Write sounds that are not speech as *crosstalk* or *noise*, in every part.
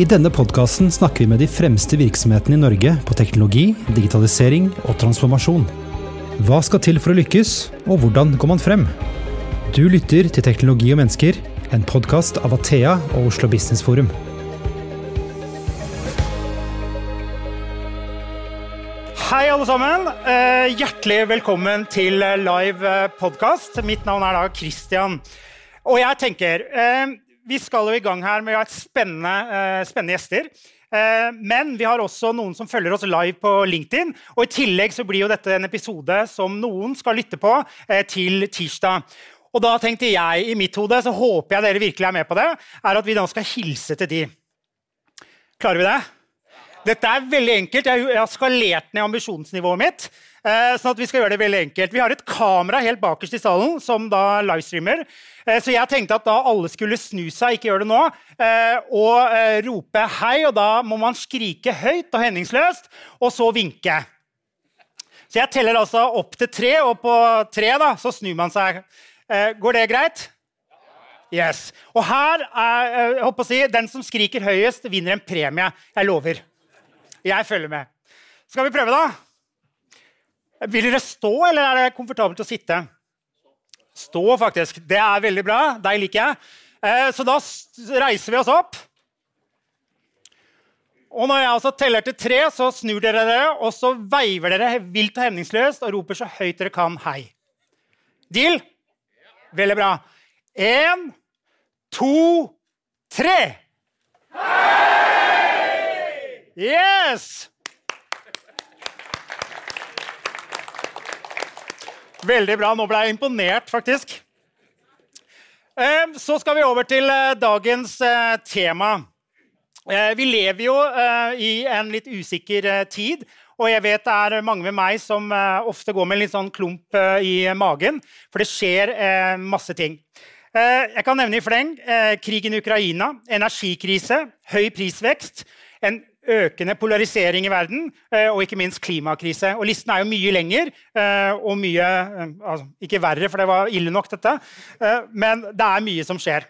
I denne podkasten snakker vi med de fremste virksomhetene i Norge på teknologi, digitalisering og transformasjon. Hva skal til for å lykkes, og hvordan går man frem? Du lytter til Teknologi og mennesker, en podkast av Athea og Oslo Business Forum. Hei, alle sammen. Eh, hjertelig velkommen til live podkast. Mitt navn er da Christian. Og jeg tenker eh, Vi skal jo i gang her med å ha et spennende, eh, spennende gjester. Men vi har også noen som følger oss live på LinkedIn. Og i tillegg så blir jo dette en episode som noen skal lytte på til tirsdag. Og da tenkte jeg i mitt hode, så håper jeg dere virkelig er med på det, er at vi da skal hilse til de. Klarer vi det? Dette er veldig enkelt. Jeg har skalert ned ambisjonsnivået mitt. Eh, sånn at Vi skal gjøre det veldig enkelt. Vi har et kamera helt bakerst i salen som da livestreamer. Eh, så jeg tenkte at da alle skulle snu seg, ikke gjør det nå, eh, og rope hei. Og da må man skrike høyt og henningsløst, og så vinke. Så jeg teller altså opp til tre, og på tre da, så snur man seg. Går det greit? Yes. Og her er jeg håper å si, Den som skriker høyest, vinner en premie. Jeg lover. Jeg følger med. Skal vi prøve, da? Vil dere stå, eller er det komfortabelt å sitte? Stå, faktisk. Det er veldig bra. Deg liker jeg. Eh, så da reiser vi oss opp. Og når jeg altså teller til tre, så snur dere dere, og så veiver dere vilt og hemningsløst og roper så høyt dere kan 'hei'. Deal? Veldig bra. Én, to, tre. Hei! Yes! Veldig bra. Nå ble jeg imponert, faktisk. Så skal vi over til eh, dagens eh, tema. Eh, vi lever jo i en litt usikker tid. Og jeg vet det er mange med meg som ofte går med en litt sånn klump i magen. For det skjer masse ting. Jeg kan nevne i fleng krigen i Ukraina, energikrise, høy prisvekst, en økende polarisering i verden eh, og ikke minst klimakrise. Og listen er jo mye lenger eh, og mye eh, altså, Ikke verre, for det var ille nok, dette. Men det er mye som skjer.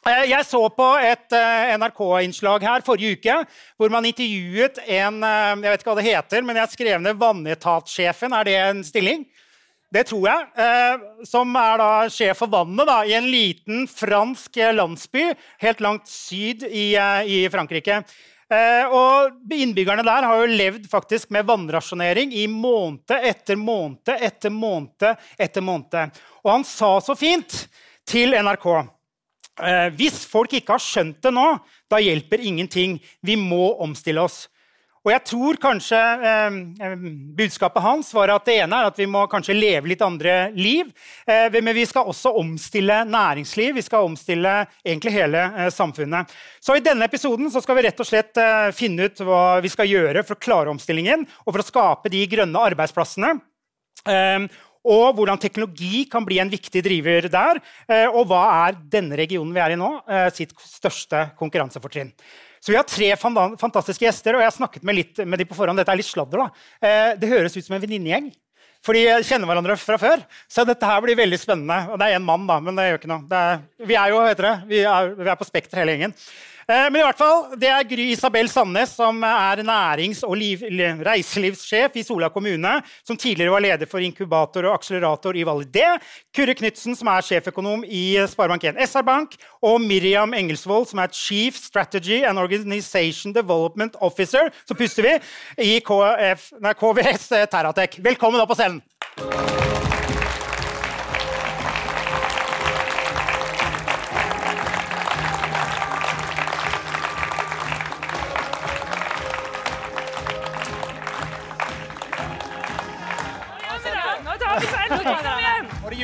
Jeg så på et NRK-innslag her forrige uke hvor man intervjuet en jeg vet ikke hva det heter, men jeg skrev ned vannetatssjefen. Er det en stilling? Det tror jeg. som er da sjef for vannet da, i en liten fransk landsby helt langt syd i, i Frankrike. Eh, og Innbyggerne der har jo levd faktisk med vannrasjonering i måned etter måned etter måned. etter måned. Og han sa så fint til NRK eh, hvis folk ikke har skjønt det nå, da hjelper ingenting. Vi må omstille oss. Og jeg tror kanskje eh, eh, Budskapet hans var at det ene er at vi må kanskje leve litt andre liv. Eh, men vi skal også omstille næringsliv. Vi skal omstille egentlig hele eh, samfunnet. Så i denne episoden skal vi rett og slett eh, finne ut hva vi skal gjøre for å klare omstillingen og for å skape de grønne arbeidsplassene. Eh, og hvordan teknologi kan bli en viktig driver der. Og hva er denne regionen vi er i nå, sitt største konkurransefortrinn. Så vi har tre fantastiske gjester, og jeg har snakket med, litt, med de på forhånd. Dette er litt sladder, da. Eh, det høres ut som en venninnegjeng. For de kjenner hverandre fra før. Så dette her blir veldig spennende. Og det er én mann, da, men det gjør ikke noe. Er, vi er jo, heter det, vi er, vi er på Spekter hele gjengen. Eh, men i hvert fall, det er Gry Isabel Sandnes, som er nærings- og liv, reiselivssjef i Sola kommune. Som tidligere var leder for inkubator og akselerator i Validé. Kurre Knutsen, som er sjeføkonom i Sparebank1 SR-Bank. Og Miriam Engelsvold, som er Chief Strategy and Organization Development Officer, så puster vi, i KF, nei, KVS Terratech. Velkommen opp på scenen.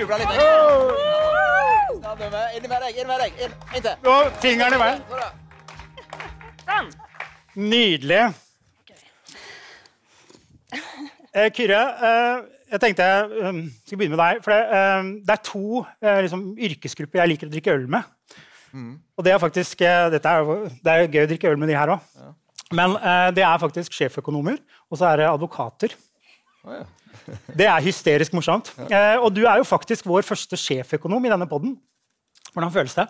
Jubla litt. Inn med deg, inn med deg. Inn, inntil. Og fingeren i veien. Sånn. Nydelig. *laughs* Eh, Kyrre, eh, jeg tenkte jeg um, skal begynne med deg. For det, um, det er to uh, liksom, yrkesgrupper jeg liker å drikke øl med. Mm. Og det er faktisk, uh, er, det er gøy å drikke øl med de her òg. Ja. Men uh, det er faktisk sjeføkonomer, og så er det advokater. Oh, ja. Det er hysterisk morsomt. Eh, og du er jo faktisk vår første sjeføkonom i denne poden. Hvordan føles det?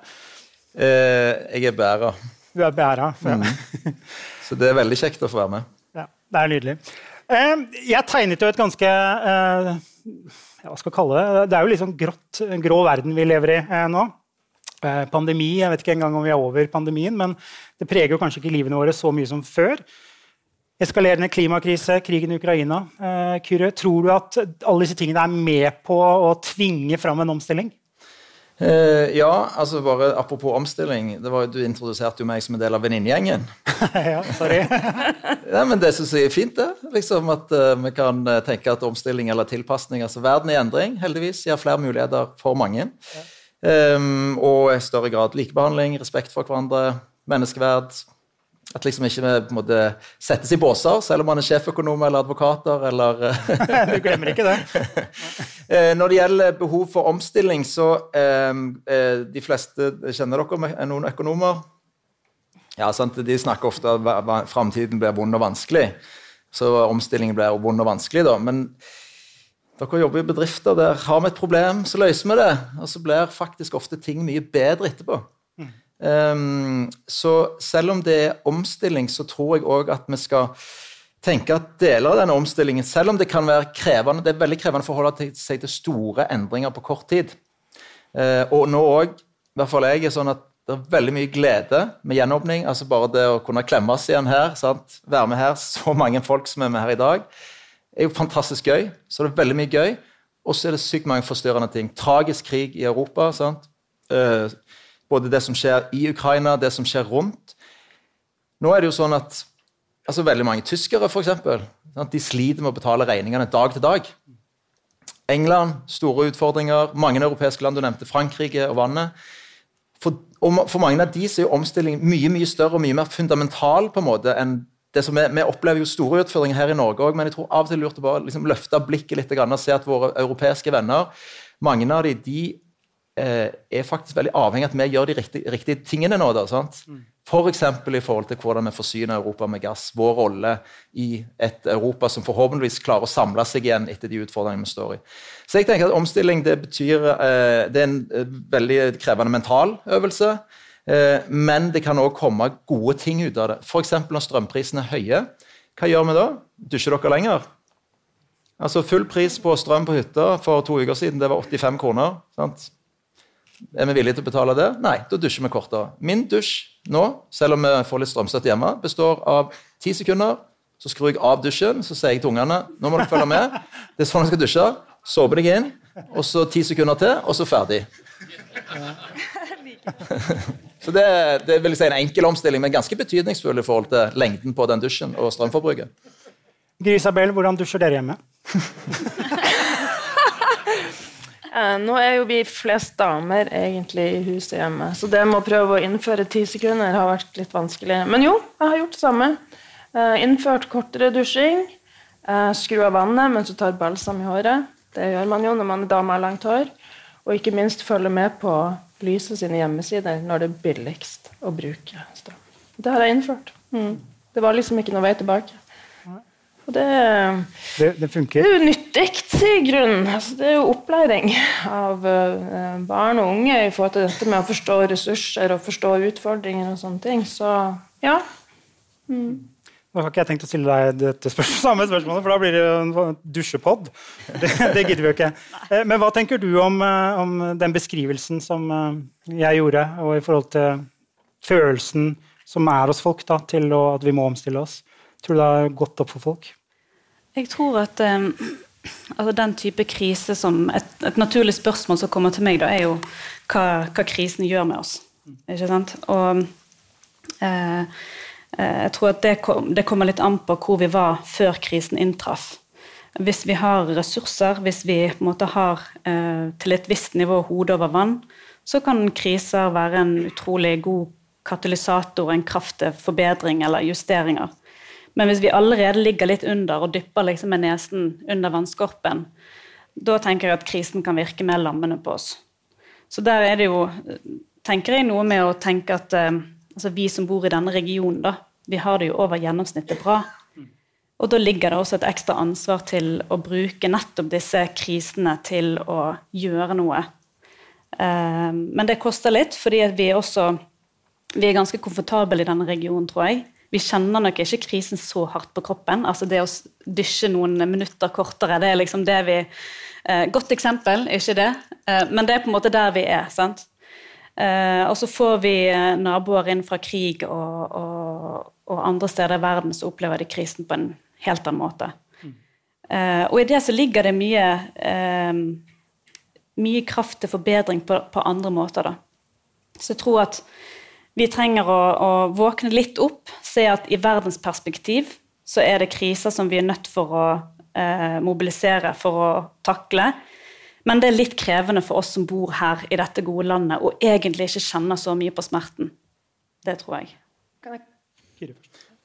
Eh, jeg er bæra. du er bæra. Ja. Så det er veldig kjekt å få være med. Ja, det er nydelig. Eh, jeg tegnet jo et ganske eh, Hva skal jeg kalle det? Det er jo sånn grått, grå verden vi lever i eh, nå. Eh, pandemi, Jeg vet ikke engang om vi er over pandemien, men det preger jo kanskje ikke livene våre så mye som før. Eskalerende klimakrise, krigen i Ukraina. Eh, Kyrre, tror du at alle disse tingene er med på å tvinge fram en omstilling? Eh, ja, altså bare apropos omstilling. Det var, du introduserte jo meg som en del av venninnegjengen. *laughs* ja, sorry. *laughs* ja, men det syns jeg er fint, det. Liksom At uh, vi kan uh, tenke at omstilling eller tilpasning altså Verden er i endring, heldigvis. Gir flere muligheter for mange. Ja. Um, og i større grad likebehandling, respekt for hverandre, menneskeverd, at liksom ikke vi på en måte settes i båser, selv om man er sjeføkonom eller advokater eller *laughs* *laughs* Du glemmer ikke det. *laughs* Eh, når det gjelder behov for omstilling, så eh, eh De fleste kjenner dere noen økonomer? Ja, sant? De snakker ofte om at framtiden blir vond og vanskelig. Så omstillingen blir vond og vanskelig, da. Men dere jobber i bedrifter der har vi et problem, så løser vi det. Og så blir faktisk ofte ting mye bedre etterpå. Um, så selv om det er omstilling, så tror jeg òg at vi skal tenke at deler av denne omstillingen, selv om det kan være krevende, det er veldig krevende å forholde seg til store endringer på kort tid. Uh, og nå òg, i hvert fall jeg, er sånn at det er veldig mye glede med gjenåpning. altså Bare det å kunne klemmes igjen her, sant? være med her, så mange folk som er med her i dag, er jo fantastisk gøy. Så det er veldig mye gøy. Og så er det sykt mange forstyrrende ting. Tragisk krig i Europa. sant? Både det som skjer i Ukraina, det som skjer rundt. Nå er det jo sånn at altså Veldig mange tyskere for eksempel, de sliter med å betale regningene dag til dag. England, store utfordringer. Mange europeiske land, du nevnte Frankrike og vannet. For, for mange av de er jo omstilling mye mye større og mye mer fundamental på en måte enn det som er, Vi opplever jo store utfordringer her i Norge òg, men jeg tror av og til lurt å bare liksom løfte blikket litt og se at våre europeiske venner mange av de, de er faktisk veldig avhengig av at vi gjør de riktige, riktige tingene nå. Da, sant? Mm. F.eks. For i forhold til hvordan vi forsyner Europa med gass. Vår rolle i et Europa som forhåpentligvis klarer å samle seg igjen etter de utfordringene vi står i. Så jeg tenker at Omstilling det betyr eh, det er en eh, veldig krevende mental øvelse. Men det kan òg komme gode ting ut av det. F.eks. når strømprisene er høye. Hva gjør vi da? Dusjer dere lenger? Altså Full pris på strøm på hytta for to uker siden det var 85 kroner. sant? Er vi villige til å betale det? Nei, da dusjer vi kortere. Min dusj nå, selv om vi får litt strømstøtte hjemme, består av ti sekunder. Så skrur jeg av dusjen, så sier jeg til ungene nå må dere følge med. Det er sånn jeg skal dusje. Såpe deg inn, og så ti sekunder til, og så ferdig. *laughs* så det, det vil jeg si en enkel omstilling, men ganske betydningsfull i forhold til lengden på den dusjen og strømforbruket. Grisabel, hvordan dusjer dere hjemme? *laughs* Eh, nå er jo vi flest damer egentlig i huset hjemme, så det med å prøve å innføre ti sekunder har vært litt vanskelig. Men jo, jeg har gjort det samme. Eh, innført kortere dusjing. Eh, skru av vannet mens du tar balsam i håret. Det gjør man jo når man er dame av langt hår. Og ikke minst følge med på Lyset sine hjemmesider når det er billigst å bruke strøm. Det har jeg innført. Mm. Det var liksom ikke noe vei tilbake. Og det, det, det? Det er jo nyttig i grunnen. Altså, det er jo opplæring av uh, barn og unge i forhold til dette med å forstå ressurser og forstå utfordringer og sånne ting. Så ja. Mm. Nå har ikke jeg tenkt å stille deg dette spørsmålet, *laughs* samme spørsmålet, for da blir det jo en dusjepod. Det, det, gidder vi jo ikke. Eh, men hva tenker du om, eh, om, den beskrivelsen som jeg gjorde, og i forhold til følelsen som er hos folk da, til å, at vi må omstille oss? Tror du det har gått opp for folk? Jeg tror at um, altså den type krise som et, et, naturlig spørsmål som kommer til meg, da, er jo hva, hva krisen gjør med oss. Ikke sant? Og eh, jeg tror at det, kom, det, kommer litt an på hvor vi var før krisen inntraff. Hvis vi har ressurser, hvis vi på en måte har eh, til et visst nivå hodet over vann, så kan kriser være en utrolig god katalysator, en kraft til forbedring eller justeringer. Men hvis vi allerede ligger litt under og dypper liksom med nesen under vannskorpen, da tenker jeg at krisen kan virke mer lammende på oss. Så der er det jo, tenker jeg, noe med å tenke at eh, altså vi som bor i denne regionen, da, vi har det jo over gjennomsnittet bra. Og da ligger det også et ekstra ansvar til å bruke nettopp disse krisene til å gjøre noe. Eh, men det koster litt, fordi vi også vi er ganske komfortable i denne regionen, tror jeg. Vi kjenner nok ikke krisen så hardt på kroppen. altså Det å dysje noen minutter kortere, det er liksom det vi eh, Godt eksempel, ikke det? Eh, men det er på en måte der vi er. sant? Eh, og så får vi eh, naboer inn fra krig og, og, og, andre steder i verden så opplever de krisen på en helt annen måte. Eh, og i det så ligger det mye eh, mye kraft til forbedring på, på andre måter. da. Så jeg tror at vi trenger å, å, våkne litt opp, se at i verdensperspektiv så er det kriser som vi er nødt for å eh, mobilisere for å takle. Men det er litt krevende for oss som bor her i dette gode landet, og egentlig ikke kjenner så mye på smerten. Det tror jeg. Kan jeg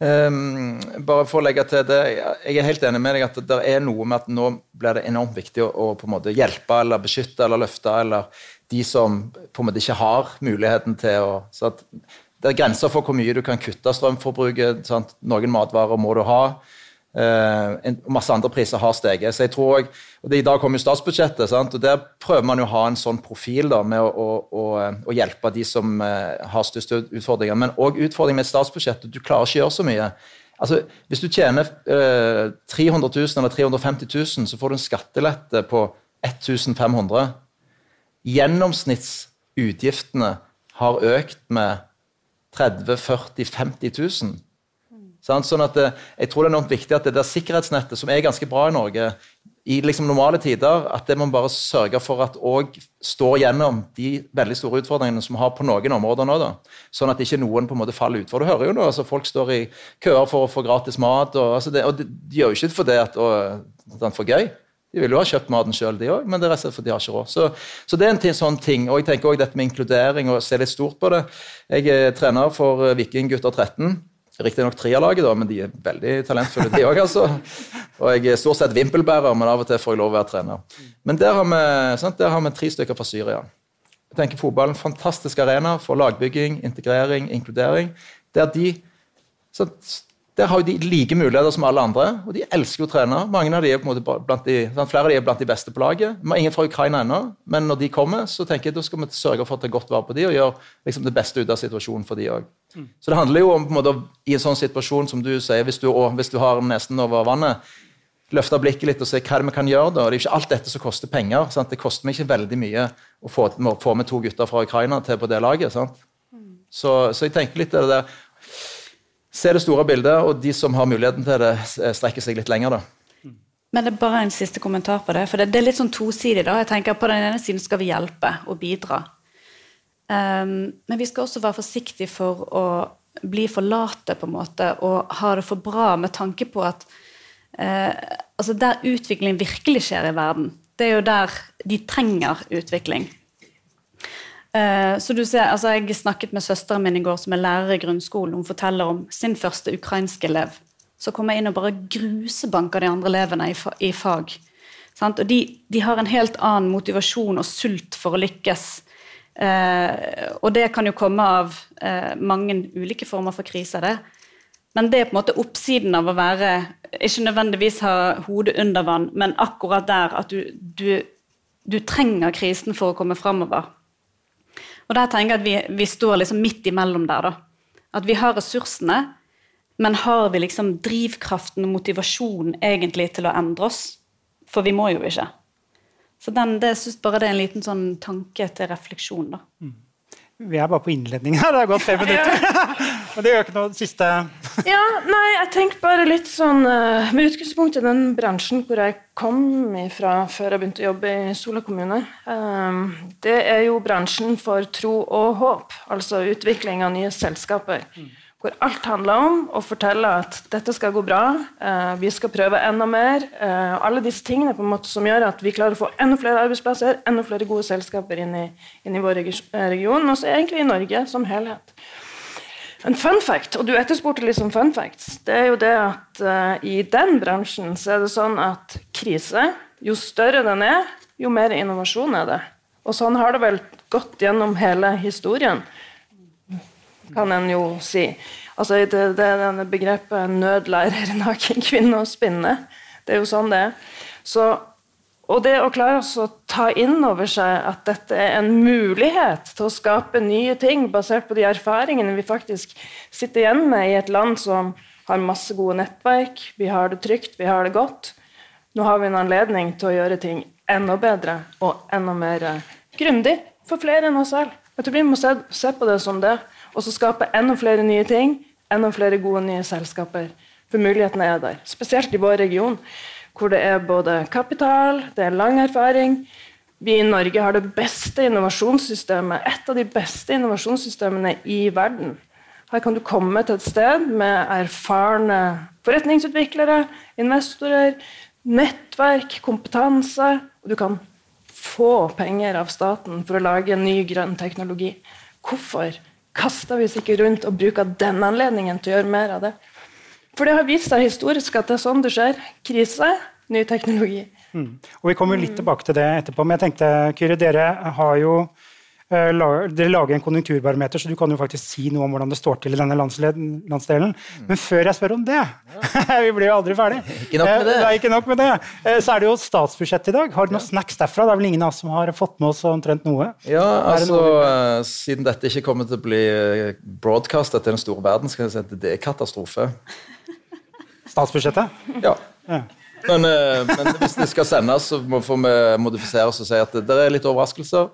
Um, bare for å legge til det, Jeg er helt enig med deg at det er noe med at nå blir det enormt viktig å, å på en måte hjelpe eller beskytte eller løfte eller de som på en måte ikke har muligheten til å så at Det er grenser for hvor mye du kan kutte strømforbruket. Sant? Noen matvarer må du ha. Uh, masse andre priser har steget. Så jeg tror også, og det, I dag kommer jo statsbudsjettet, sant? og der prøver man jo å ha en sånn profil da, med å, å, å hjelpe de som uh, har største utfordringer. Men òg utfordringen med statsbudsjettet. Du klarer ikke å gjøre så mye. Altså, Hvis du tjener uh, 300 000 eller 350 000, så får du en skattelette på 1500 Gjennomsnittsutgiftene har økt med 30 40 50 000. Sånn at det, jeg tror det er enormt viktig at det der sikkerhetsnettet, som er ganske bra i Norge, i liksom normale tider, at det må bare sørge for at òg står gjennom de veldig store utfordringene som vi har på noen områder nå. da, Sånn at ikke noen på en måte faller utfor. Du hører jo nå, altså Folk står i køer for å få gratis mat. og, altså det, og de, de, gjør jo ikke for det at det er for gøy. De vil jo ha kjøpt maten sjøl, de òg, men det er rett og slett fordi de har ikke råd. Så, så, det er en sånn ting. Og jeg tenker også dette med inkludering og se litt stort på det. Jeg er trener for eh, Viking gutter 13. Riktignok treerlaget, da, men de er veldig talentfulle, de òg. Altså. Og jeg er stort sett vimpelbærer, men av og til får jeg lov å være trener. Men der har vi, sant, der har vi tre stykker fra Syria. Jeg tenker fotballen fantastisk arena for lagbygging, integrering, inkludering. Der de sant, der har de like muligheter som alle andre, og de elsker å trene. Mange av de er på en måte blant de, Flere av de er blant de beste på laget. Vi har ingen fra Ukraina ennå, men når de kommer, så tenker jeg da skal vi sørge for å ta godt vare på de og gjøre liksom, det beste ut av situasjonen for de òg. Mm. Så det handler jo om på en måte, i en sånn situasjon som du sier, hvis du, hvis du har nesten over vannet, løfte blikket litt og se hva vi kan gjøre. da. Det er jo ikke alt dette som koster penger. Sant? Det koster meg ikke veldig mye å få, få, med to gutter fra Ukraina til på det laget. Sant? Mm. Så, så jeg tenker litt det der se det store bildet, og de som har muligheten til det, strekker seg litt lenger. da. Men det er bare en siste kommentar på det. For det, det er litt sånn tosidig. da. Jeg tenker På den ene siden skal vi hjelpe og bidra. Um, men vi skal også være forsiktige for å bli for late på en måte, og ha det for bra med tanke på at uh, altså der utvikling virkelig skjer i verden, det er jo der de trenger utvikling. Eh, så du ser, altså Jeg snakket med søsteren min i går, som er lærer i grunnskolen. Hun forteller om sin første ukrainske elev. Så kommer jeg inn og bare grusebanker de andre elevene i, i fag. Og de, de, har en helt annen motivasjon og sult for å lykkes. Eh, og det kan jo komme av eh, mange ulike former for kriser. det. Men det er på en måte oppsiden av å være Ikke nødvendigvis ha hodet under vann, men akkurat der at du, du, du trenger krisen for å komme framover. Og der tenker jeg at vi, vi står liksom midt imellom der. da. At vi har ressursene, men har vi liksom drivkraften og motivasjonen egentlig til å endre oss? For vi må jo ikke. Så den, det, syns bare det er en liten sånn tanke til refleksjon. da. Mm. Vi er bare på innledningen her. Det har gått fem minutter. *laughs* Men det gjør ikke noe siste Ja, nei, jeg tenker bare litt sånn uh, Med utgangspunkt i den bransjen hvor jeg kom fra før jeg begynte å jobbe i Sola kommune. Um, det er jo bransjen for tro og håp. Altså utvikling av nye selskaper. Mm hvor alt handler om å fortelle at dette skal gå bra, eh, vi skal prøve enda mer. Eh, alle disse tingene på en måte som gjør at vi klarer å få enda flere arbeidsplasser, enda flere gode selskaper inn i, inn i vår region, og så egentlig i Norge som helhet. En fun fact, og du etterspurte om fun facts, det er jo det at uh, i den bransjen så er det sånn at krise, jo større den er, jo mer innovasjon er det. Og sånn har det vel gått gjennom hele historien kan en jo si. Altså, det, det denne begrepet 'nødlærer *laughs* naken kvinne å spinne'. Det er jo sånn det er. Så, Og det å klare å ta inn over seg at dette er en mulighet til å skape nye ting basert på de erfaringene vi faktisk sitter igjen med i et land som har masse gode nettverk, vi har det trygt, vi har det godt. Nå har vi en anledning til å gjøre ting enda bedre og enda mer grundig for flere enn oss selv. Jeg tror Vi må se, se på det som det, og så skape enda flere nye ting, enda flere gode nye selskaper. For mulighetene er der, spesielt i vår region hvor det er både kapital, det er lang erfaring. Vi i Norge har det beste innovasjonssystemet, et av de beste innovasjonssystemene i verden. Her kan du komme til et sted med erfarne forretningsutviklere, investorer, nettverk, kompetanse. Og du kan få penger av staten for å lage en ny grønn teknologi. Hvorfor kaster vi oss ikke rundt og bruker den anledningen til å gjøre mer av det? For det har vist seg historisk at det er sånn det skjer. Krise, ny teknologi. Mm. Og Vi kommer litt tilbake til det etterpå. Men jeg tenkte, Kyrre, dere har jo uh, dere lager en konjunkturbarometer, så du kan jo faktisk si noe om hvordan det står til i denne landsdelen. Mm. Men før jeg spør om det *laughs* Vi blir jo aldri ferdig. *laughs* Ikke nok med det. Nei, ikke nok med det. Uh, så er det jo statsbudsjettet i dag. Har du noen ja. snacks derfra? Det er vel ingen av oss som har fått med oss omtrent noe? Ja, altså, noe Siden dette ikke kommer til å bli broadcastet til den store verden, skal jeg si at det er katastrofe. Statsbudsjettet? Ja. ja. Men, eh, men, hvis det skal sendes, så må vi modifisere oss og si at det er litt overraskelser.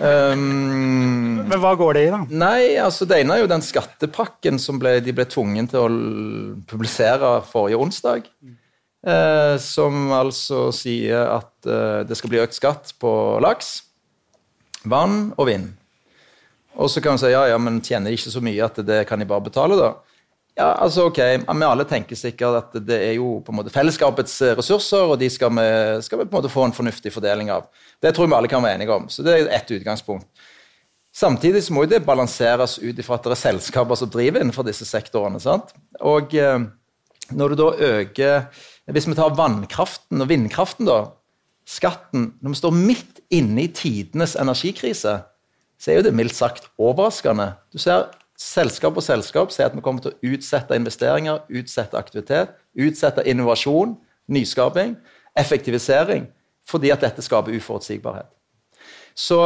Um, men hva går det i, da? Nei, altså Det ene er jo den skattepakken som ble, de ble tvungen til å publisere forrige onsdag. Eh, som altså sier at eh, det skal bli økt skatt på laks, vann og vind. Og så kan man si ja, ja, men tjener de ikke så mye at det kan de bare betale, da? Ja, altså ok, Vi alle tenker sikkert at det er jo på en måte fellesskapets eh, ressurser, og de skal vi, skal vi på en måte få en fornuftig fordeling av. Det tror vi alle kan være enige om. Så det er ett utgangspunkt. Samtidig så må jo det balanseres ut ifra at det er selskaper som driver innenfor disse sektorene. sant? Og eh, når du da øker Hvis vi tar vannkraften og vindkraften, da, skatten Når vi står midt inne i tidenes energikrise, så er jo det mildt sagt overraskende. Du ser selskap og selskap sier at vi kommer til å utsette investeringer, utsette aktivitet, utsette innovasjon, nyskaping, effektivisering, fordi at dette skaper uforutsigbarhet. Så,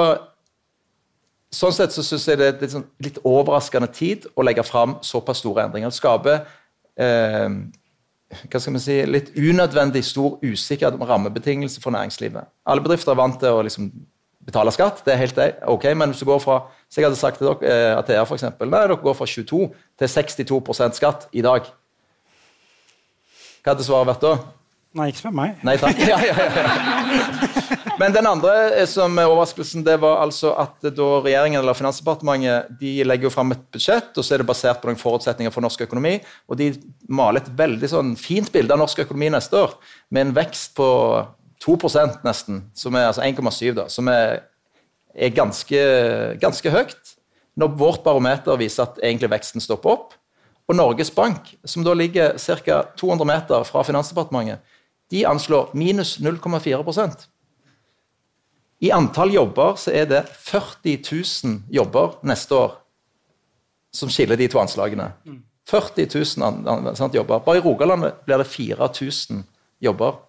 sånn sett så syns jeg det er litt, sånn, litt, overraskende tid å legge fram såpass store endringer. Det eh, hva skal vi si, litt unødvendig stor usikkerhet om rammebetingelser for næringslivet. Alle bedrifter er vant til å liksom betale skatt. Det er helt ok, men hvis du går fra så jeg hadde sagt til dere, eh, Athea eksempel, nei, dere går fra 22 til 62% skatt i dag. Hva hadde svaret vært da? Nei, ikke spør meg. Nei, takk. *laughs* Ja, ja, ja. Men den andre eh, som er overraskelsen, det var altså at da regjeringen eller Finansdepartementet de legger jo fram et budsjett, og så er det basert på noen forutsetninger for norsk økonomi. Og de maler et veldig sånn fint bilde av norsk økonomi neste år, med en vekst på 2% nesten, som er altså 1,7, da, som er, er ganske, ganske, høyt. Når vårt barometer viser at egentlig veksten stopper opp. Og Norges Bank, som da ligger ca. 200 meter fra Finansdepartementet, de anslår minus 0,4% I antall jobber så er det 40 000 jobber neste år som skiller de to anslagene. 40 000 jobber. Bare i Rogaland blir det 4000 jobber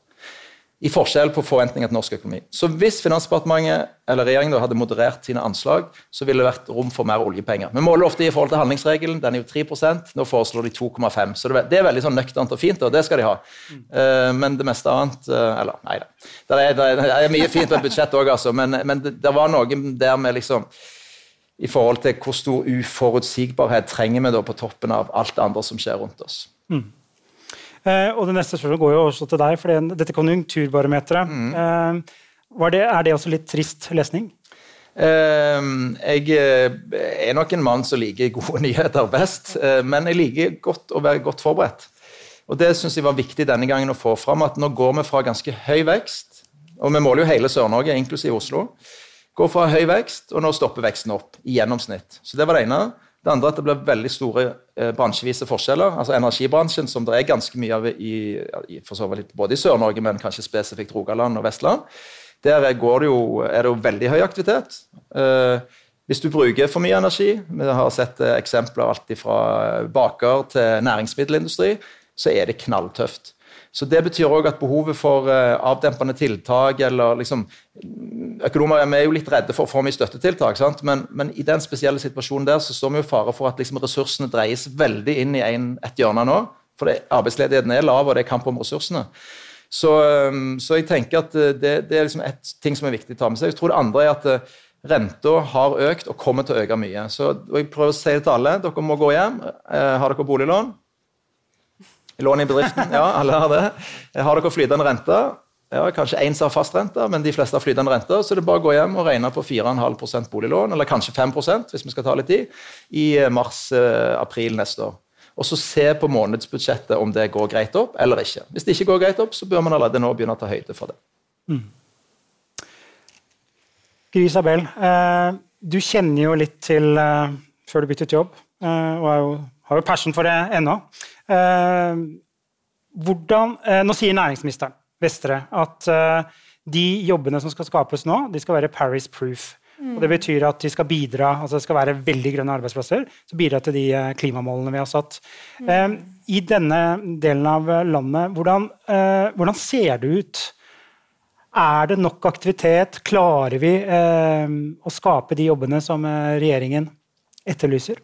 i forskjell på forventninger til norsk økonomi. Så hvis Finansdepartementet eller regjeringen hadde moderert sine anslag, så ville det vært rom for mer oljepenger. Vi måler ofte i forhold til handlingsregelen, den er jo 3% Nå foreslår de 2,5 Så det er veldig sånn nøkternt og fint, og det skal de ha. Eh, men det meste annet eh, Eller, nei da. Det er, det er mye fint med budsjett òg, altså, men, men det, det, var noe der med liksom i forhold til hvor stor uforutsigbarhet trenger vi da på toppen av alt det andre som skjer rundt oss. Mm. Eh, og det neste spørsmålet går jo også til deg, for dette konjunkturbarometeret. Mm. Eh, det, er det også litt trist lesning? Uh, jeg er nok en mann som liker gode *laughs* nyheter best, men jeg liker godt å være godt forberedt. Og Det syns jeg var viktig denne gangen å få fram, at nå går vi fra ganske høy vekst, og vi måler jo hele Sør-Norge, inklusiv Oslo, går fra høy vekst, og nå stopper veksten opp i gjennomsnitt. Så det var det ene. Det andre er at det blir veldig store eh, bransjevise forskjeller. altså Energibransjen, som det er ganske mye av i, i vidt både i Sør-Norge, men kanskje spesifikt Rogaland og Vestland. Der det jo, er det jo veldig høy aktivitet. Eh, hvis du bruker for mye energi, vi har sett eh, eksempler alt fra baker til næringsmiddelindustri, så er det knalltøft. Så Det betyr òg at behovet for uh, avdempende tiltak eller liksom Økonomer er jo litt redde for for mye støttetiltak? Men, men, i den spesielle situasjonen der så står vi jo fare for at liksom, ressursene dreies veldig inn i en, et hjørne nå. For det, arbeidsledigheten er lav, og det er kamp om ressursene. Så, um, så jeg tenker at det, det er liksom et ting som er viktig å ta med seg. Jeg tror det andre er at renta har økt og kommer til å øke mye. Så jeg prøver å si det til alle. Dere må gå hjem. Har dere boliglån? Lån i bedriften? Ja, alle har det. Har dere flytende rente? Ja, Kanskje én har fastrente, men de fleste har flytende rente. Så det er bare å gå hjem og regne på 4,5% boliglån, eller kanskje 5% hvis vi skal ta litt tid, i mars-april neste år. Og så se på månedsbudsjettet om det går greit opp eller ikke. Hvis det ikke går greit opp, så bør man allerede nå begynne å ta høyde for det. Mm. Isabel, eh, du kjenner jo litt til eh, før du byttet jobb, eh, og jo, har jo passion for det ennå. Eh, hvordan, eh, nå sier næringsministeren Vestre at eh, de jobbene som skal skapes nå, de skal være Paris proof. Mm. Og det betyr at de skal bidra, altså det skal være veldig grønne arbeidsplasser som bidrar til de klimamålene vi har satt. Mm. I denne delen av landet, hvordan, hvordan, ser det ut? Er det nok aktivitet? Klarer vi å skape de jobbene som regjeringen etterlyser?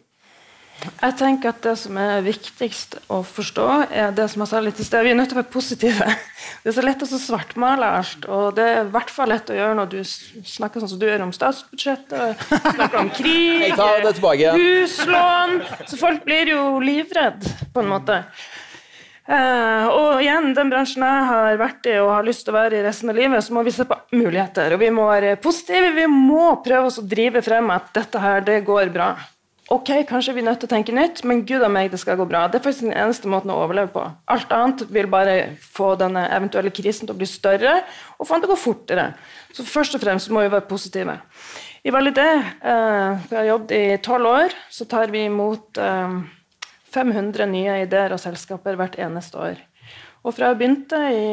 Jeg tenker at Det som er viktigst å forstå, er det som jeg sa litt i sted. Vi er nødt til å være positive. *laughs* Det er så lett å svartmale alt. Og det er i hvert fall lett å gjøre når du snakker sånn som du gjør om statsbudsjettet, snakker om krig, huslån Så folk blir jo livredd, på en måte. Uh, og igjen, den bransjen jeg har vært i og har lyst til å være i resten av livet, så må vi se på muligheter. Og vi må være positive. Vi må prøve oss å drive frem at dette her, det går bra. Ok, kanskje vi er nødt til å tenke nytt, men gud a meg, det skal gå bra. Det er faktisk den eneste måten å overleve på. Alt annet vil bare få denne eventuelle krisen til å bli større og få den til å gå fortere. Så først og fremst må vi være positive. I Validé, eh, vi har jobbet i tolv år, så tar vi imot eh, 500 nye ideer og selskaper hvert eneste år. Og fra jeg begynte i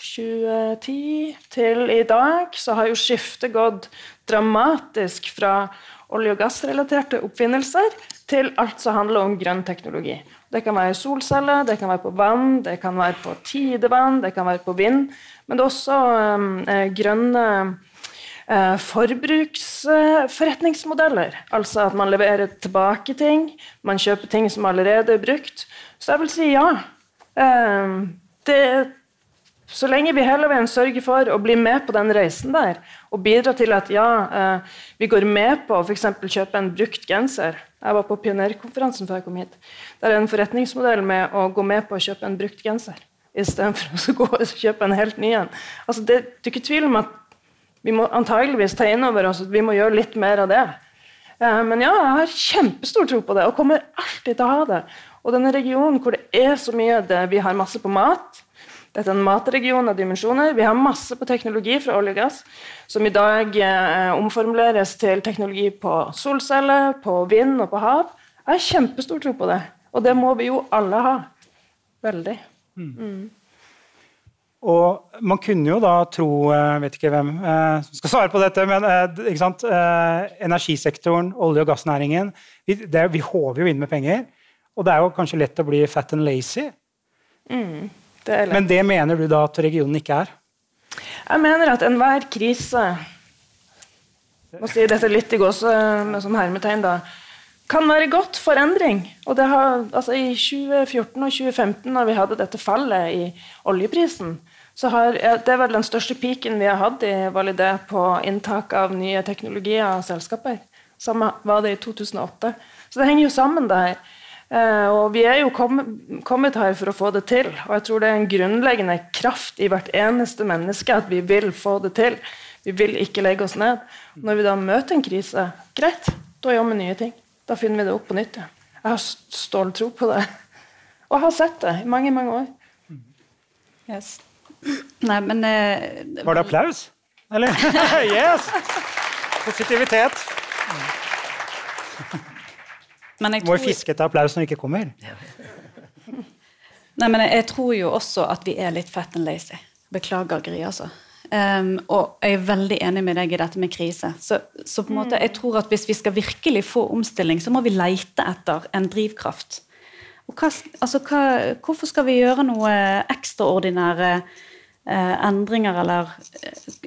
2010 til i dag, så har jo skiftet gått dramatisk fra olje- og gassrelaterte oppfinnelser til alt som handler om grønn teknologi. Det kan være solceller, det kan være på vann, det kan være på tidevann, det kan være på vind. Men det er også um, eh, grønne eh, forbruksforretningsmodeller. Altså at man leverer tilbake ting, man kjøper ting som allerede er brukt. Så jeg vil si ja. Eh, det så lenge vi hele veien sørger for å bli med på den reisen der, og bidra til at ja, eh, vi går med på å f.eks. kjøpe en brukt genser Jeg var på pionerkonferansen før jeg kom hit. Det er en forretningsmodell med å gå med på å kjøpe en brukt genser istedenfor å *laughs* gå og kjøpe en helt ny en. Altså, det, det er ikke tvil om at vi må antageligvis ta inn over oss at vi må gjøre litt mer av det. Eh, men ja, jeg har kjempestor tro på det, og kommer alltid til å ha det. Og denne regionen hvor det er så mye det, Vi har masse på mat. Dette er en matregion av dimensjoner. Vi har masse på teknologi fra olje og gass, som i dag eh, omformuleres til teknologi på solceller, på vind og på hav. Jeg har kjempestor tro på det. Og det må vi jo alle ha. Veldig. Mm. Mm. Og man kunne jo da tro Jeg eh, vet ikke hvem eh, som skal svare på dette, men eh, energisektoren, olje- og gassnæringen vi, det, vi håver jo inn med penger. Og det er jo kanskje lett å bli fat and lazy. Mm. Det Men det mener du da at regionen ikke er? Jeg mener at enhver krise må si dette litt i gås med sånn hermetegn, da, kan være godt for endring. Og det har, altså I 2014 og 2015, når vi hadde dette fallet i oljeprisen, så har, det er vel den største peaken vi har hatt i Validé på inntak av nye teknologier og selskaper. Samme var det i 2008. Så det henger jo sammen, det her. Uh, og vi er jo kommet, kommet her for å få det til. Og jeg tror det er en grunnleggende kraft i hvert eneste menneske at vi vil få det til. Vi vil ikke legge oss ned. Når vi da møter en krise, greit, da gjør vi nye ting. Da finner vi det opp på nytt. Jeg har ståltro på det. Og jeg har sett det i mange, mange år. Yes. Nei, men uh, Var det applaus? Eller? *laughs* yes! Positivitet. *laughs* Men jeg tror... Vår fiskete applaus når det ikke kommer. *laughs* Nei, men jeg, tror jo også at vi er litt fat and lazy. Beklager, Gry, altså. Um, og jeg er veldig enig med deg i dette med krise. Så, så, på en måte, jeg tror at hvis vi skal virkelig få omstilling, så må vi leite etter en drivkraft. Og hva, altså, hva, hvorfor skal vi gjøre noe ekstraordinære eh, endringer, eller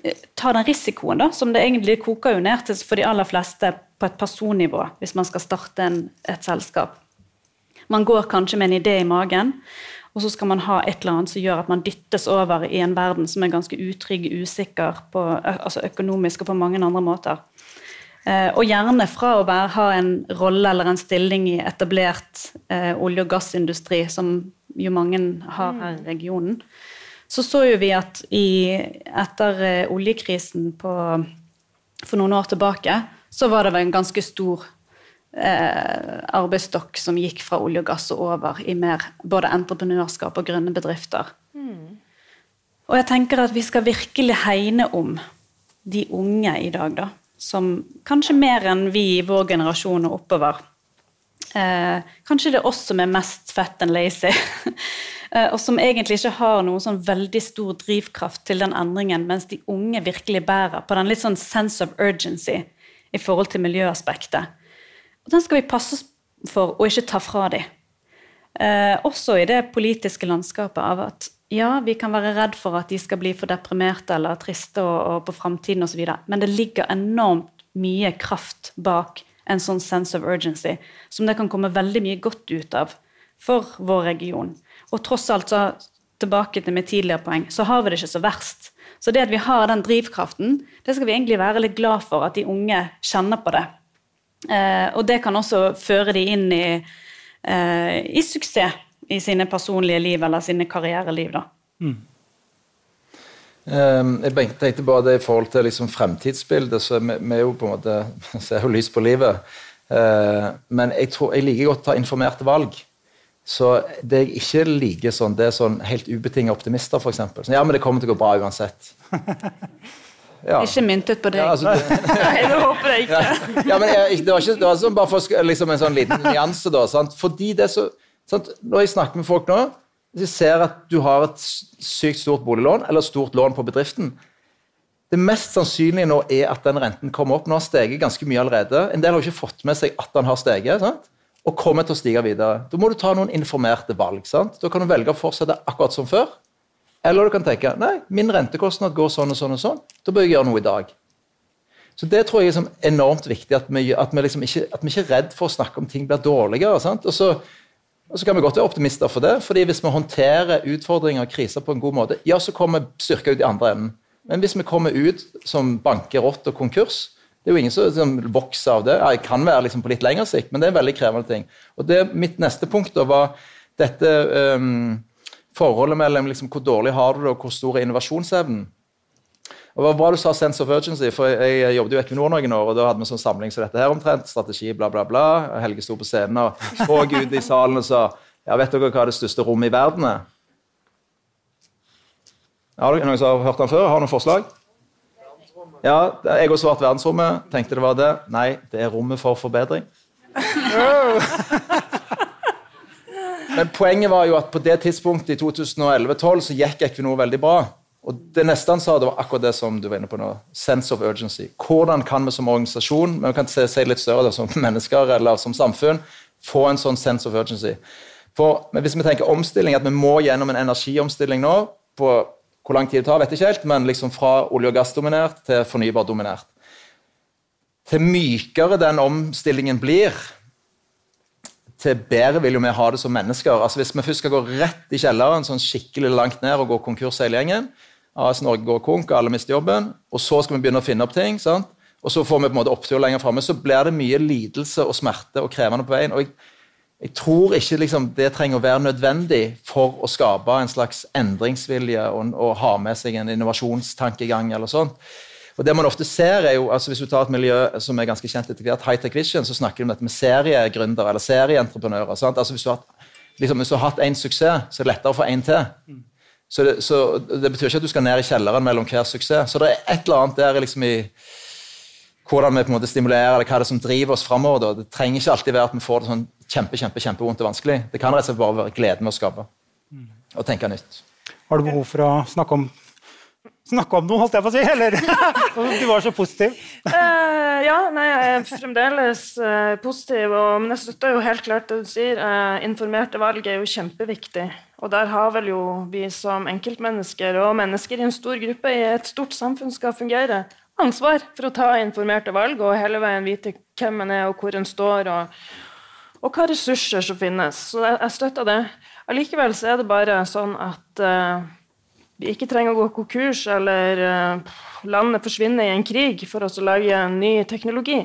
eh, ta den risikoen, da, som det egentlig koker jo ned til for de aller fleste på et personnivå, hvis man skal starte en, et selskap. Man går kanskje med en idé i magen, og så skal man ha et eller annet som gjør at man dyttes over i en verden som er ganske utrygg, usikker, på, altså økonomisk og på mange andre måter. Eh, og gjerne fra å være, ha en rolle eller en stilling i etablert eh, olje- og gassindustri, som jo mange har her i regionen, så så jo vi at i, etter eh, oljekrisen på, for noen år tilbake, så var det vel en ganske stor eh, arbeidsstokk som gikk fra olje og gass og over i mer både entreprenørskap og grønne bedrifter. Mm. Og jeg tenker at vi skal virkelig hegne om de unge i dag, da. Som kanskje mer enn vi i vår generasjon og oppover. Eh, kanskje det er oss som er mest fett and lazy. *laughs* eh, og som egentlig ikke har noen sånn veldig stor drivkraft til den endringen, mens de unge virkelig bærer på den litt sånn sense of urgency i forhold til miljøaspektet. Og den skal vi passe for å ikke ta fra dem. Eh, også i det politiske landskapet av at ja, vi kan være redd for at de skal bli for deprimerte eller triste og, og på framtiden osv., men det ligger enormt mye kraft bak en sånn sense of urgency som det kan komme veldig mye godt ut av for vår region. Og tross alt, så, tilbake til mitt tidligere poeng, så har vi det ikke så verst. Så det at vi har den drivkraften, det skal vi egentlig være litt glad for at de unge kjenner på det. Eh, og det kan også føre de inn i, eh, i suksess i sine personlige liv eller sine karriereliv. da. Mm. Um, jeg tenkte bare det i forhold til liksom fremtidsbildet, så vi, vi er jo på en måte *laughs* ser jo lys på livet. Uh, men jeg, tror, jeg liker godt å ta informerte valg. Så det jeg ikke liker sånn, det er sånn helt ubetinget optimister, f.eks. Sånn, ja, men det kommer til å gå bra uansett. *laughs* Ja. Ikke myntet på deg. Ja, altså, *laughs* Nei, det håper jeg ikke. Ja, ja men jeg, det var ikke det var sånn, bare for liksom en sånn liten nyanse, da. Sant? Fordi det er så sant? Når jeg snakker med folk nå, hvis jeg ser at du har et sykt stort boliglån eller stort lån på bedriften Det mest sannsynlige nå er at den renten kommer opp. Nå har steget ganske mye allerede. En del har ikke fått med seg at den har steget. Sant? Og kommer til å stige videre. Da må du ta noen informerte valg. Sant? Da kan du velge å fortsette akkurat som før. Eller du kan tenke nei, min rentekostnad går sånn og sånn og sånn. Da bør jeg gjøre noe i dag. Så Det tror jeg er enormt viktig, at vi, at, vi liksom ikke, at vi ikke er redd for å snakke om ting blir dårligere. Sant? Og så, og så kan vi godt være optimister for det, fordi hvis vi håndterer utfordringer og kriser på en god måte, ja, så kommer styrka ut i andre enden. Men hvis vi kommer ut som bankerott og konkurs, det er jo ingen som, liksom, vokser av det. Ja, jeg kan være liksom på litt lengre sikt, men det er en veldig krevende ting. Og det, Mitt neste punkt da var dette um, forholdet mellom liksom, hvor dårlig har du det, og hvor stor er innovasjonsevnen. Og hva var det du sa 'sense of urgency'? For Jeg, jobbet jo i Equinor noen år, og da hadde vi sånn samling som dette her omtrent. Strategi, bla, bla, bla. Helge sto på scenen og så ut i salen og sa ja, 'Vet dere hva det største rommet i verden er?' Har dere noen som har hørt den før? Har noen forslag? Ja, jeg har svart verdensrommet. Tenkte det var det. Nei, det er rommet for forbedring. *laughs* Men poenget var jo at på det tidspunktet i 2011-2012 så gikk Equinor veldig bra. Og Det neste han sa, det var akkurat det som du var inne på nå. Sense of urgency. Hvordan kan vi som organisasjon, men vi kan si, si litt større det, som *laughs* mennesker eller som samfunn, få en sånn sense of urgency? For Hvis vi tenker omstilling, at vi må gjennom en energiomstilling nå på Hvor lang tid det tar, vet jeg ikke helt, men liksom fra olje- og gassdominert til fornybardominert. Til mykere den omstillingen blir, til bedre vil jo vi ha det som mennesker. Altså Hvis vi først skal gå rett i kjelleren, sånn skikkelig langt ned og gå konkurs hele gjengen, AS Norge går konk, alle mister jobben, og så skal vi begynne å finne opp ting, sant? og så får vi på en måte opptur lenger framme, så blir det mye lidelse og smerte og krevende på veien. og jeg, jeg tror ikke liksom, det trenger å være nødvendig for å skape en slags endringsvilje og, og ha med seg en innovasjonstankegang eller sånt. Og det man ofte ser er jo, altså Hvis du tar et miljø som er ganske kjent etter hvert, High Tech Vision, så snakker de om dette med seriegründere eller serieentreprenører. sant? Altså Hvis du har, liksom, hvis du har hatt én suksess, så er det lettere å få én til. Så det, så det, betyr ikke at du skal ned i kjelleren mellom hver suksess. Så det er et eller annet der liksom i hvordan vi på en måte stimulerer, eller hva det er som driver oss framover. Det trenger ikke alltid være at vi får det sånn kjempe, kjempe, kjempevondt og vanskelig. Det kan rett og slett bare være gleden med å skape og tenke nytt. Har du behov for å snakke om snakke om noe, holdt jeg på å si? Eller *laughs* du var så positiv. Uh, *laughs* ja, nei, jeg er fremdeles uh, positiv, og, men jeg støtter jo helt klart det du sier. Uh, informerte valg er jo kjempeviktig. Og der har vel jo vi som enkeltmennesker og mennesker i en stor gruppe i et stort samfunn skal fungere, ansvar for å ta informerte valg og hele veien vite hvem en er og hvor en står, og, og hva ressurser som finnes. Så jeg, jeg støtter det. Allikevel så er det bare sånn at vi ikke trenger å gå konkurs eller uh, landet forsvinner i en krig for oss å lage ny teknologi.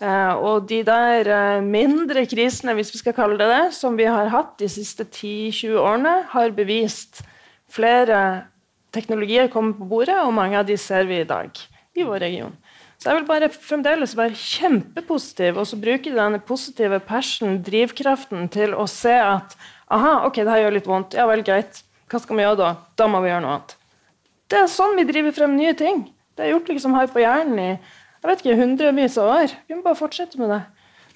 Uh, og de der uh, mindre krisene, hvis vi skal kalle det det, som vi har hatt de siste 10-20 årene, har bevist flere teknologier kommer på bordet, og mange av de ser vi i dag i vår region. Så jeg vil bare fremdeles være kjempepositiv og så bruke denne positive passion, drivkraften, til å se at aha, ok, det her gjør litt vondt. Ja vel, greit hva skal vi gjøre da? Da må vi gjøre noe annet. Det er sånn vi driver frem nye ting. Det er gjort liksom her på hjernen i jeg vet ikke, hundrevis av år. Vi må bare fortsette med det.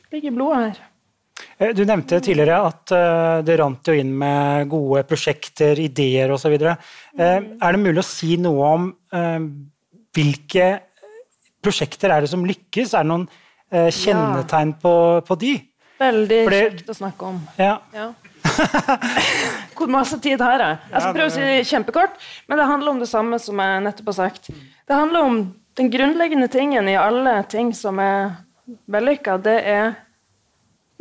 Det ligger i blodet her. Eh, du nevnte tidligere at uh, det rant jo inn med gode prosjekter, ideer osv. Uh, er det mulig å si noe om hvilke prosjekter er det som lykkes? Er det noen eh, kjennetegn ja. på, på, de? Veldig kjekt å snakke om. Ja. ja. *laughs* Hvor masse tid har jeg? Jeg skal prøve å si det kjempekort, men det handler om det samme som jeg nettopp har sagt. Det handler om den grunnleggende tingen i alle ting som er vellykka. Det er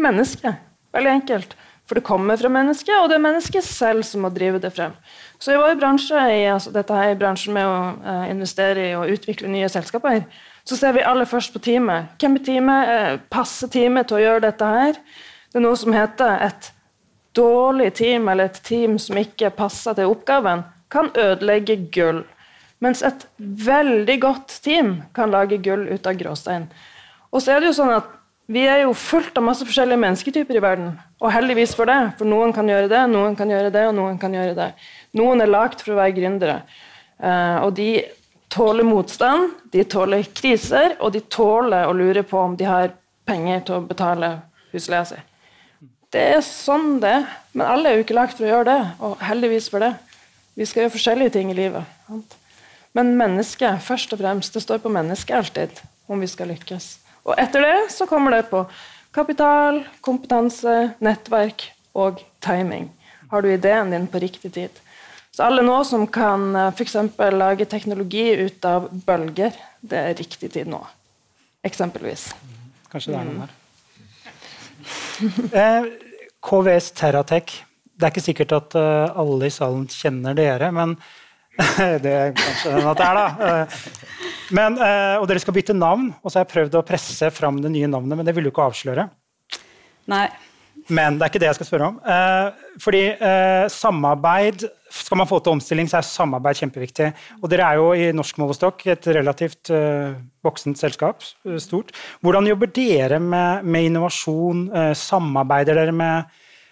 mennesket. Veldig enkelt. For det kommer fra mennesket, og det er mennesket selv som må drive det frem. Så i vår bransje, i, altså dette her i bransjen med å uh, investere i og utvikle nye selskaper, så ser vi aller først på teamet. Hvem er teamet? Uh, passer teamet til å gjøre dette her? Det er noe som heter et dårlig team eller et team som ikke passer til oppgaven, kan ødelegge gull. Mens et veldig godt team kan lage gull ut av gråstein. Og så er det jo sånn at Vi er jo fullt av masse forskjellige mennesketyper i verden. Og heldigvis for det, for noen kan gjøre det, noen kan gjøre det, og noen kan gjøre det. Noen er lagd for å være gründere. Uh, og de tåler motstand, de tåler kriser, og de tåler å lure på om de har penger til å betale husleia si. Det er sånn det. Men alle er jo ikke lagd for å gjøre det, og heldigvis for det. Vi skal gjøre forskjellige ting i livet. Men mennesket, først og fremst. Det står på mennesket alltid om vi skal lykkes. Og etter det så kommer det på kapital, kompetanse, nettverk og timing. Har du ideen din på riktig tid? Så alle nå som kan eh, f.eks. lage teknologi ut av bølger, det er riktig tid nå. Eksempelvis. Kanskje det er noen der. *laughs* Eh, KVS Terratech. Det er ikke sikkert at uh, alle i salen kjenner dere, men *laughs* det er kanskje den at det er, da. Uh, men, uh, og dere skal bytte navn, og så har jeg prøvd å presse fram det nye navnet, men det vil du ikke avsløre. Nei. Men det er ikke det jeg skal spørre om. fordi samarbeid Skal man få til omstilling, så er samarbeid kjempeviktig. Og dere er jo i norsk målestokk et relativt voksent selskap. stort. Hvordan jobber dere med, med innovasjon? samarbeider dere med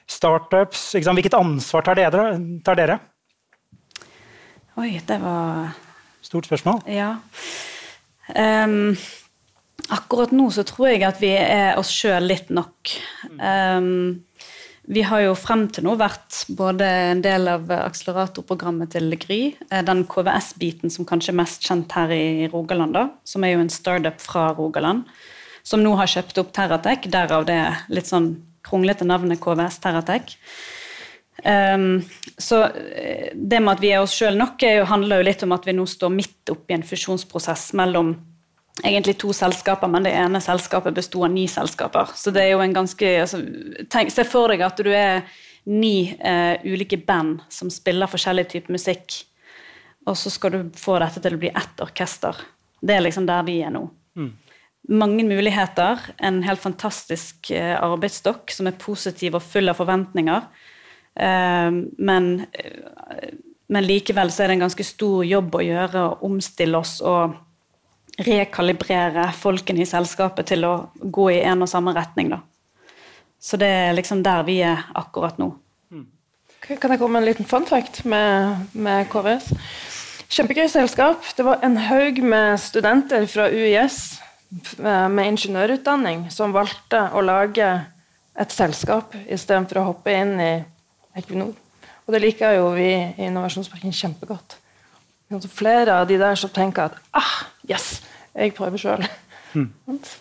startups? Hvilket ansvar tar dere? tar dere? Oi, det var Stort spørsmål. Ja. Um, akkurat nå så tror jeg at vi er oss sjøl litt nok. Um, vi har jo frem til nå vært både en del av akseleratorprogrammet til Gry, eh, den KVS-biten som kanskje er mest kjent her i Rogaland, da, som er jo en startup fra Rogaland, som nå har kjøpt opp Terratec, derav det litt sånn kronglete navnet KVS Terratec. Um, så eh, det med at vi er oss sjøl nok, handler jo litt om at vi nå står midt oppi en fusjonsprosess mellom egentlig to selskaper, men det ene selskapet besto av ni selskaper. Så det er jo en ganske altså, tenk, Se for deg at du er ni eh, ulike band som spiller forskjellig type musikk, og så skal du få dette til å bli ett orkester. Det er liksom der vi er nå. Mm mange muligheter. En helt fantastisk eh, arbeidsstokk som er positiv og full av forventninger. Eh, men, eh, men, likevel så er det en ganske stor jobb å gjøre å omstille oss og rekalibrere folkene i selskapet til å gå i en og samme retning. Da. Så det er liksom der vi er akkurat nå. Kan jeg komme med en liten fun fact med, med KVS? Kjempegøy selskap. Det var en haug med studenter fra UiS Eh, med ingeniørutdanning som valgte å lage et selskap istedenfor å hoppe inn i Equinor. Og det liker jo vi i Innovasjonsparken kjempegodt. Flere av de der som tenker at ah, yes, jeg prøver sjøl. Mm.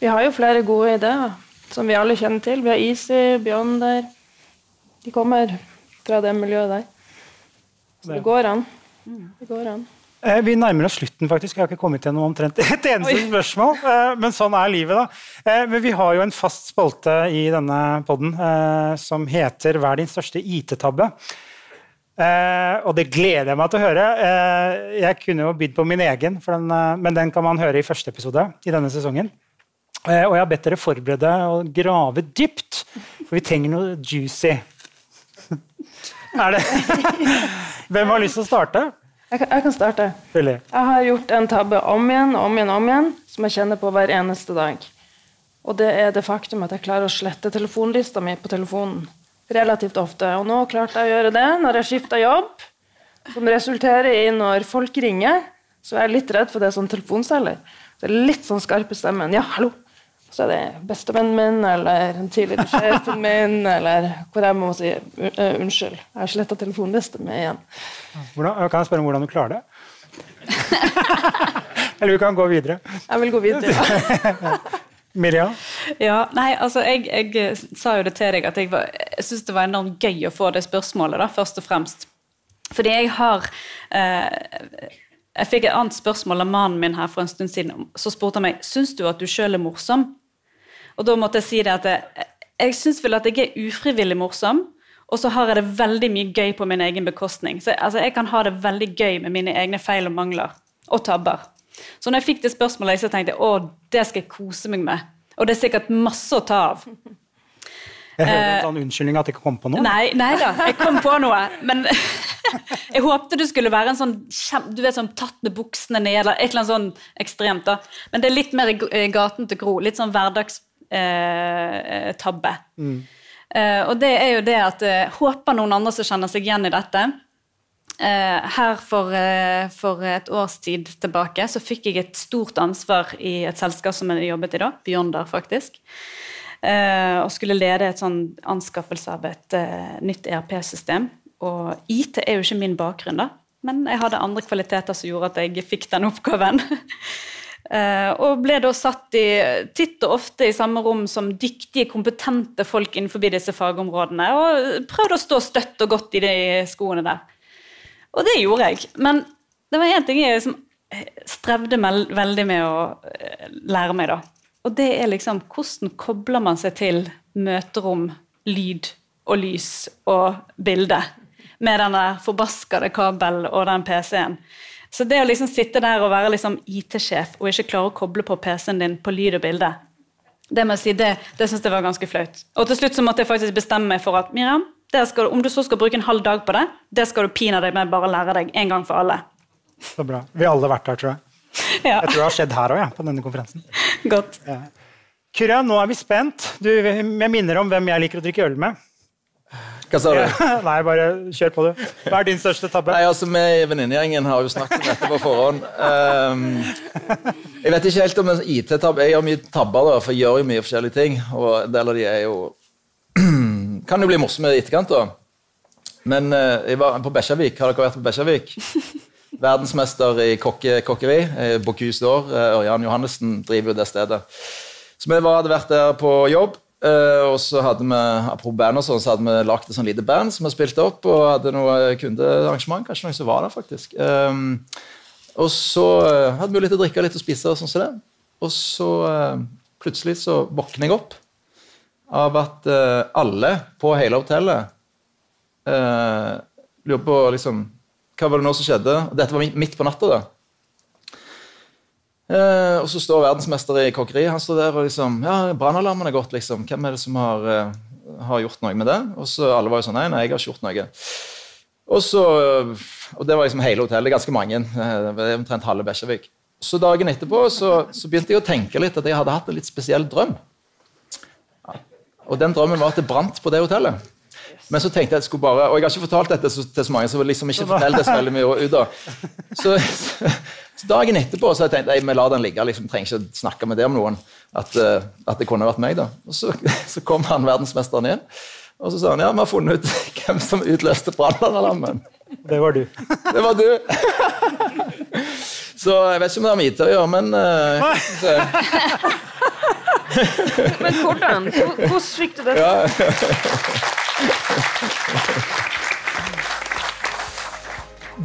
Vi har jo flere gode ideer som vi alle kjenner til. Vi har Easy, Beyonder. De kommer fra det miljøet der. Så det går an. Det går an. Eh, Vi nærmer oss slutten, faktisk. Jeg har ikke kommet gjennom omtrent *laughs* et eneste Oi. spørsmål. eh, Men sånn er livet, da. Eh, Men vi har jo en fast spalte i denne poden som heter 'Hva er din største IT-tabbe?' Eh, og det gleder jeg meg til å høre. Eh, jeg kunne jo bydd på min egen, den, eh, men den kan man høre i første episode i denne sesongen. Eh, og jeg har bedt dere forberede og grave dypt, for vi trenger noe juicy. *laughs* er det *laughs* Hvem har lyst til å starte? Jeg kan, jeg kan starte. Veldig. Jeg har gjort en tabbe om igjen om igjen, om igjen, som jeg kjenner på hver eneste dag. Og det er det faktum at jeg klarer å slette telefonlista mi på telefonen relativt ofte. Og nå klarte jeg å gjøre det når jeg skifta jobb, som resulterer i når folk ringer, så er jeg litt redd for det som telefonselger. Så det er litt sånn skarpe stemmen. Ja, hallo! Så er det bestevennen min eller den tidligere sjefen min, eller hvor jeg må si "Un- unnskyld. Jeg har sletta telefonlista mi igjen. Hvordan, kan jeg spørre om hvordan du klarer det? *laughs* Eller vi kan gå videre. Jeg vil gå videre. *laughs* Miriam? Ja, nei, altså jeg, jeg eh, sa jo det til deg at jeg, var- jeg syns det var enormt gøy å få det spørsmålet, da, først og fremst. Fordi jeg har eh, Jeg fikk et annet spørsmål av mannen min her for en stund siden. Så spurte han meg syns du at du sjøl er morsom. Og da måtte jeg si det at jeg, jeg syns vel at jeg er ufrivillig morsom. Og så har jeg det veldig mye gøy på min egen bekostning. Så altså, Jeg kan ha det veldig gøy med mine egne feil og mangler. Og tabber. Så når jeg fikk det spørsmålet, så tenkte jeg å, det skal jeg kose meg med. Og det er sikkert masse å ta av. Jeg hører en sånn unnskyldning at jeg ikke kom på noe. Nei, nei da, jeg kom på noe. Men *laughs* jeg håpte du skulle være en sånn du vet, sånn tatt med buksene ned, eller et eller annet sånn ekstremt. da. Men det er litt mer i gaten til Gro. Litt sånn hverdagstabbe. Eh, mm. Eh, og det er jo det at eh, Håper noen andre som kjenner seg igjen i dette. Eh, her for, eh, for et års tid tilbake så fikk jeg et stort ansvar i et selskap som jeg jobbet i da, Beyonder faktisk. Eh, og skulle lede et sånn anskaffelse av et nytt ERP-system. Og IT er jo ikke min bakgrunn, da, men jeg hadde andre kvaliteter som gjorde at jeg fikk den oppgaven. *laughs* Og ble da satt i, titt og ofte i samme rom som dyktige, kompetente folk innenfor disse fagområdene, og prøvde å stå støtt og godt i de skoene der. Og det gjorde jeg. Men det var én ting jeg liksom strevde veldig med å eh, lære meg, da. Og det er liksom hvordan kobler man seg til møterom, lyd og lys og bilde med den der forbaskede kabelen og den PC-en. Så det å liksom sitte der og være liksom IT-sjef og ikke klare å koble på PC-en din på lyd og bilde, det må jeg si, det, det synes jeg var ganske flaut. Og til slutt så måtte jeg faktisk bestemme meg for at Miriam, skal, om du så skal bruke en halv dag på det, det skal du pinadø med bare lære deg en gang for alle. Så bra. Vi har alle vært der, tror jeg. *laughs* Ja, Jeg tror det har skjedd her òg, ja, på denne konferansen. godt. Kyrre, nå er vi spent. Du, jeg minner om hvem jeg liker å drikke øl med. Hva sa du? *laughs* Nei, bare kjør på, du. Hva er din største tabbe? Nei, altså, Vi i venninnegjengen har jo snakket om dette på forhånd. Um, jeg vet ikke helt om en IT-tabbe Jeg gjør mye tabber, da, for jeg gjør jo mye forskjellige ting. Og en del av de er jo Kan jo bli morsomme i etterkant, da. Men eh, jeg var på Bekkjarvik. Har dere vært på Bekkjarvik? *laughs* Verdensmester i kokke, kokkeri. eh, Bocuse d'Or. eh, Ørjan Johannessen driver jo det stedet. Så vi var, hadde vært der på jobb. eh, og så hadde vi apropos band og sånn, så hadde vi lagt et sånn lite band som vi spilte opp, og hadde noe kundearrangement. Kanskje noen som var der, faktisk. Og så eh, hadde vi jo litt å drikke litt å spise, og sånn som det. Og så eh, plutselig så våkner jeg opp av at uh, alle på hele hotellet uh, lurer på liksom Hva var det nå som skjedde? Dette var midt- på natta, da. Uh, og så står verdensmester i kokkeri han står der og liksom Ja, brannalarmen er gått, liksom. Hvem er det som har, har gjort noe med det? Og så alle var jo sånn Nei, nei, jeg har ikke gjort noe. Og så, og det var liksom hele hotellet, ganske mange. Det var omtrent halve Bekkjarvik. Så dagen etterpå så, så begynte jeg å tenke litt at jeg hadde hatt en litt spesiell drøm. Og den drømmen var at det brant på det hotellet. Men så tenkte jeg at jeg skulle bare Og jeg har ikke fortalt dette så- til så mange, så liksom ikke fortell det så veldig mye ut av. Så, *laughs* så dagen etterpå så jeg tenkt jeg, vi lar den ligge. liksom, Trenger ikke snakke med det om noen. At, eh, at det kunne vært meg. da. Og så, *laughs* så kom han verdensmesteren igjen, og så sa han ja, vi har funnet ut *laughs* hvem som utløste brannalarmen. Det var du. Det var du. Så jeg vet ikke om det har med IT å gjøre, men uh, Men hvordan? Hvordan fikk du det ja.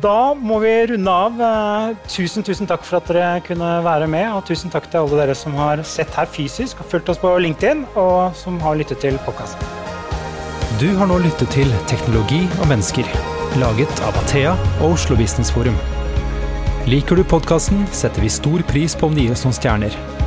Da må vi runde av. Eh, Tusen, tusen takk for at dere kunne være med. Og tusen takk til alle dere som har sett her fysisk og fulgt oss på LinkedIn, og som har lyttet til podkasten. Du har nå lyttet til Teknologi og mennesker, laget av Athea og Oslo Business Forum. Liker du podkasten, setter vi stor pris på om du gir oss noen stjerner.